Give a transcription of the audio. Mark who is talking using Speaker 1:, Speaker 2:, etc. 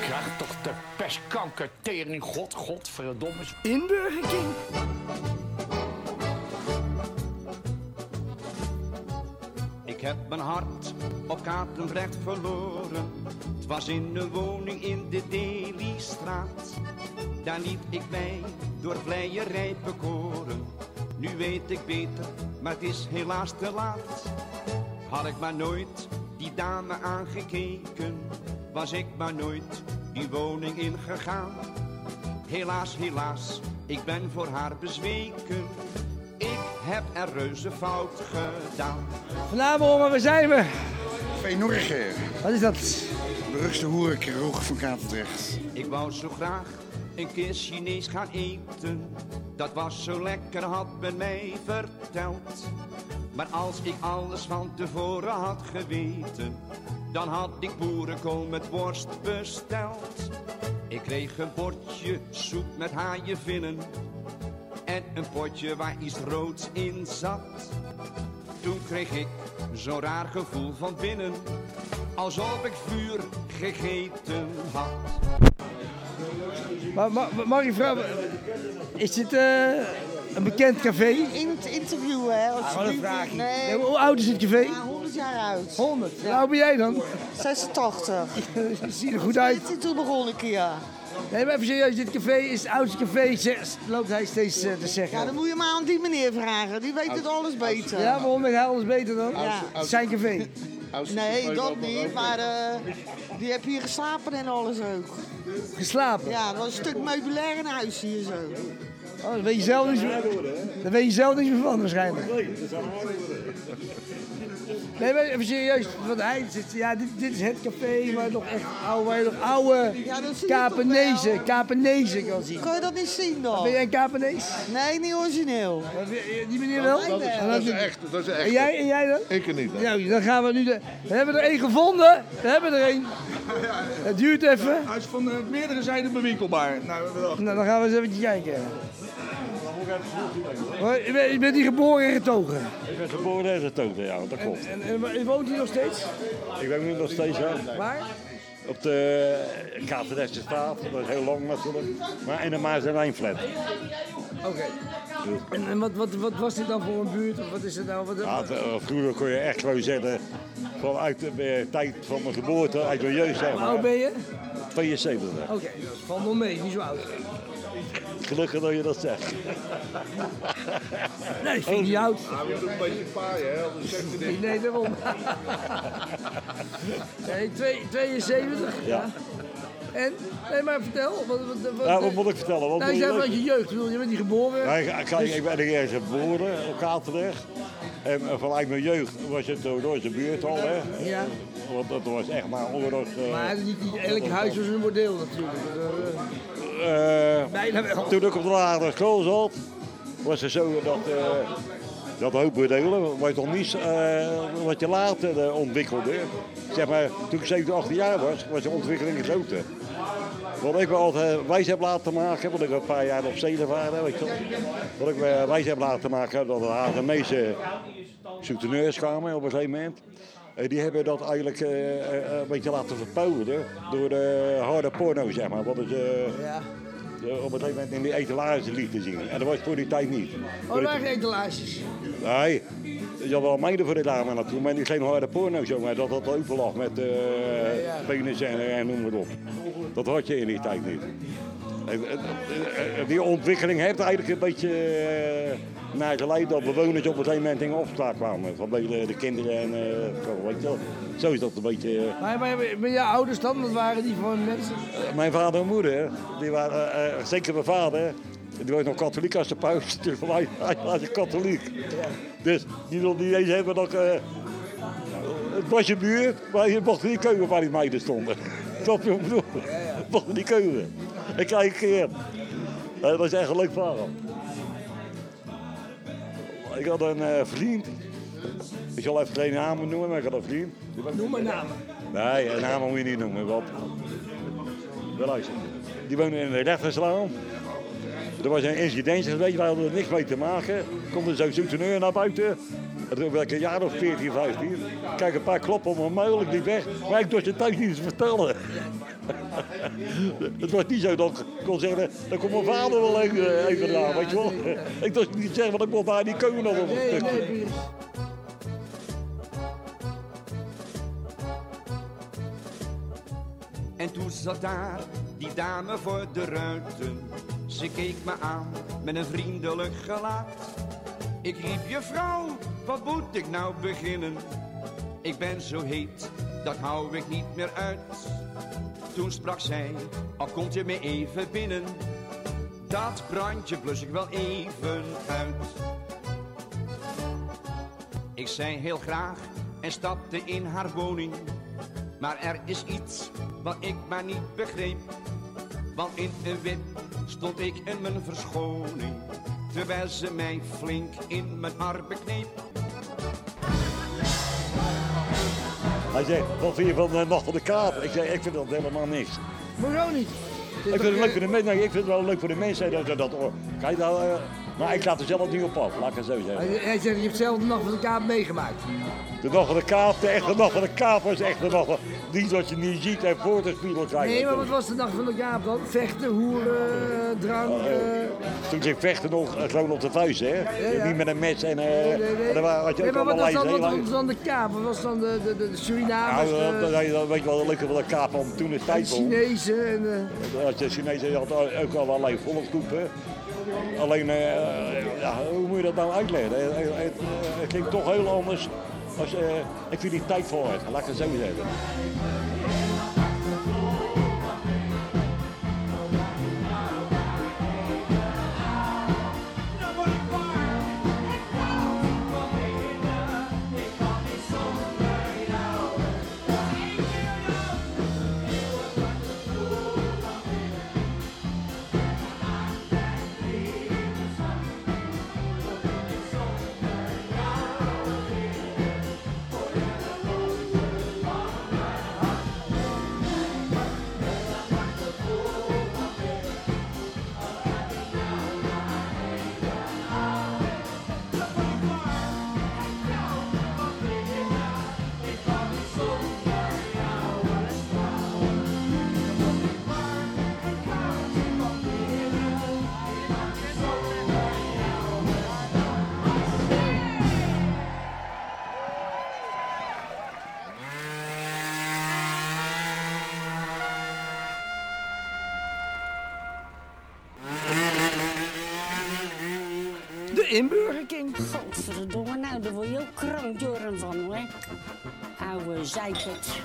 Speaker 1: Krijg toch de pestkanker tering, god, godverdomme.
Speaker 2: In Burger King.
Speaker 3: Ik heb mijn hart op Katendrecht verloren. Het was in een woning in de Delystraat. Daar liet ik mij door vleierij bekoren. Nu weet ik beter, maar het is helaas te laat. Had ik maar nooit dame aangekeken, was ik maar nooit die woning ingegaan. Helaas, helaas, ik ben voor haar bezweken. Ik heb er reuze fout gedaan.
Speaker 2: Vanavond, waar zijn we?
Speaker 4: Veenorge,
Speaker 2: Wat is dat?
Speaker 4: de rugste hoerenkroeg van Katendrecht.
Speaker 3: Ik wou zo graag een keer Chinees gaan eten. Dat was zo lekker, had men mij verteld. Maar als ik alles van tevoren had geweten, dan had ik boerenkool met worst besteld. Ik kreeg een bordje soep met haaienvinnen en een potje waar iets roods in zat. Toen kreeg ik zo'n raar gevoel van binnen, alsof ik vuur gegeten had.
Speaker 2: Maar, maar, mag ik vragen, is dit eh, een bekend café?
Speaker 5: In het interview, hè?
Speaker 2: Ah, wat een
Speaker 5: alsjeblieft.
Speaker 2: vraag.
Speaker 5: Nee,
Speaker 2: Hoe oud is het café?
Speaker 5: ja, 100 jaar oud.
Speaker 2: 100. Hoe oud ben jij dan?
Speaker 5: 86.
Speaker 2: Ziet er goed uit.
Speaker 5: Dit- Toen begon ik ja.
Speaker 2: Nee, maar even serieus, dit café is het oudste café, zegt- loopt hij steeds eh, te zeggen.
Speaker 5: Ja, dan moet je maar aan die meneer vragen. Die weet het alles beter.
Speaker 2: Ja, waarom weet hij alles beter dan?
Speaker 5: Ja.
Speaker 2: Zijn café.
Speaker 5: Nee, dat niet. Maar eh, die heb hier geslapen en alles ook.
Speaker 2: Geslapen.
Speaker 5: Ja, dat was een stuk meubilair in huis hier zo.
Speaker 2: Oh, daar weet je zelf niet meer, daar weet je zelf niet meer van waarschijnlijk. Nee, maar even serieus, want hij zit, ja, dit, dit is het café waar je nog echt oude, waar je nog oude
Speaker 5: Ja,
Speaker 2: Kapenezen? Kapenezen kan zien.
Speaker 5: Kan je dat niet zien dan?
Speaker 2: Ben jij een Kapenees?
Speaker 5: Nee, niet origineel.
Speaker 2: Die meneer wel?
Speaker 5: Nee, nee.
Speaker 2: En
Speaker 6: Dat is echt, dat is
Speaker 2: En
Speaker 6: echt.
Speaker 2: jij, en jij dan?
Speaker 6: Ik er niet. dan.
Speaker 2: Nou, dan gaan we nu de... We hebben er één gevonden. We hebben er één. Het duurt even.
Speaker 7: Hij is van eh, meerdere zijden bewinkelbaar. Nou.
Speaker 2: Nou, dan gaan we eens even kijken. Maar Je bent, je bent hier geboren en getogen.
Speaker 8: Ik ben geboren en getogen, ja, dat klopt.
Speaker 2: En, en, en woont hier nog steeds?
Speaker 8: Ik woon nu nog steeds ja,
Speaker 2: Waar?
Speaker 8: op de Katerdestse straat, dat is heel lang natuurlijk. Maar in de Maas en.
Speaker 2: Oké. En, en wat, wat, wat was dit dan voor een buurt? Of wat is het nou? Wat,
Speaker 8: Ja, het, eh, vroeger kon je echt gewoon zeggen, vanuit de eh, tijd van mijn geboorte, uit mijn jeugd zeg
Speaker 2: hoe oud ben je?
Speaker 8: 72.
Speaker 2: Oké, valt nog mee, niet zo oud.
Speaker 8: Gelukkig dat je dat zegt.
Speaker 2: Nee, vind ik niet oud.
Speaker 6: Je moet een beetje paaien, hè? anders zegt hij
Speaker 2: Nee, nee, daarom. Nee, twee- 72, ja. En? Nee, maar vertel. Wat, wat, wat,
Speaker 8: Ja, wat moet ik vertellen? Wat
Speaker 2: nou, je
Speaker 8: wil
Speaker 2: zei
Speaker 8: je
Speaker 2: vanuit je jeugd. Ik bedoel, Je bent niet geboren.
Speaker 8: Ja, ik- kijk, ik ben ergens geboren op Katerdrecht. En eh, vanuit mijn jeugd was het door door de buurt al, hè.
Speaker 2: Ja.
Speaker 8: Want dat was echt maar oorlog. eh,
Speaker 2: Maar niet, niet elk huis was een bordeel natuurlijk.
Speaker 8: Eh. Toen ik op de lagere school zat, was het zo dat, eh dat een hoop bordelen, wat je toch niet, eh, wat je later ontwikkelde. Zeg maar, toen ik 7, 18 jaar was, was de ontwikkeling groter. Wat ik me altijd wijs heb laten maken, want ik een paar jaar op zee waren, weet je. Wat ik me wijs heb laten maken, dat de meeste souteneurs kwamen op een gegeven moment. Eh, Die hebben dat eigenlijk eh, eh, een beetje laten verpouden door de harde porno, zeg maar. Wat is,
Speaker 2: Ja.
Speaker 8: op een gegeven moment in die etalage liet te zien. En dat was voor die tijd niet.
Speaker 2: Oh, daar waren etalages.
Speaker 8: Nee, je had wel meiden voor de dame naartoe, maar niet geen harde porno, zeg maar. Dat dat open lag met eh penis en, en noem maar op. Dat had je in die tijd niet. En, en, en, Die ontwikkeling heeft eigenlijk een beetje eh, naar geleid dat bewoners op een gegeven moment in opspraak kwamen. Vanwege de kinderen en eh, zo, weet je wel. Zo is dat een beetje... eh,
Speaker 2: Maar, maar, maar jouw ouders dan, wat waren die voor mensen?
Speaker 8: mijn vader en moeder, die waren, eh, eh, zeker mijn vader, die was nog katholiek als de paus. Dus hij, hij was een katholiek. Dus die wil niet eens hebben dat... eh, het was je buurt, maar je mocht niet keuken waar die meiden stonden. Je wat ik bedoel? Je mocht niet keuken. Ik kijk een keer. Dat was echt een leuk verhaal. Ik had een eh, vriend. Ik zal even geen namen noemen, maar ik had een vriend.
Speaker 2: Noem maar namen.
Speaker 8: Nee, een naam moet je niet noemen. Wat? Die woonde in de rechterslaan. Er was een incident geweest, wij hadden er niks mee te maken. Komt er zo'n souteneur naar buiten. En toen ik een jaar of 14, 15. Kijk, een paar kloppen op mijn muil, ik liep weg. Maar ik durfde het thuis niet eens vertellen. het was niet zo dat ik kon zeggen, dan komt mijn vader wel even, even na, weet je wel. Ik durfde niet zeggen, want ik kon daar niet komen nog een stukje.
Speaker 3: En toen zat daar die dame voor de ruiten. Ze keek me aan met een vriendelijk gelaat. Ik riep je vrouw, wat moet ik nou beginnen? Ik ben zo heet, dat hou ik niet meer uit. Toen sprak zij, al komt je me even binnen. Dat brandje blus ik wel even uit. Ik zei heel graag en stapte in haar woning. Maar er is iets wat ik maar niet begreep. Want in een wip stond ik in mijn verschoning. Terwijl ze mij flink in mijn armen kneep.
Speaker 8: Hij zei, wat vind je van de Nacht van de Kaap? Ik zei, ik vind dat helemaal niks.
Speaker 2: Hoezo niet?
Speaker 8: Ik vind het leuk voor de mensen. Nee, ik vind het wel leuk voor de mensen dat ze dat horen. Kijk, nou, eh, maar ik laat er zelf niet op af, laat ik het zo zeggen.
Speaker 2: Hij, hij zegt, je hebt zelf de nacht van de kaap meegemaakt.
Speaker 8: De Nacht van de Kaap, de echte Nacht van de Kaap was echt de nacht van... Niet wat je niet ziet en voor te spiegel krijgen.
Speaker 2: Nee, maar wat was de nacht van de kaap dan? Vechten, hoeren, eh, drank. eh,
Speaker 8: Toen ging vechten nog gewoon op de vuist, hè?
Speaker 2: ja.
Speaker 8: Niet met een mes en... eh
Speaker 2: nee, nee, nee.
Speaker 8: en dan wa- had je
Speaker 2: Nee, maar wat was, dan, wat was dan de kaap? Wat was dan de, de, de, de Surinamers,
Speaker 8: Nou,
Speaker 2: de,
Speaker 8: dat, weet je wel, leuke van de Kaap om toen de
Speaker 2: de
Speaker 8: tijd.
Speaker 2: Chinezen en...
Speaker 8: Als de Chinezen hadden ook al allerlei volksgroepen. Alleen, eh, ja, hoe moet je dat nou uitleggen? Het, het, het, het klinkt toch heel anders. Als, eh, ik tijd voor het, laat ik het zo zeggen.
Speaker 2: De inburgerking.
Speaker 9: Godverdomme, nou daar word je ook krankjoren van hoor. Oude zeikert.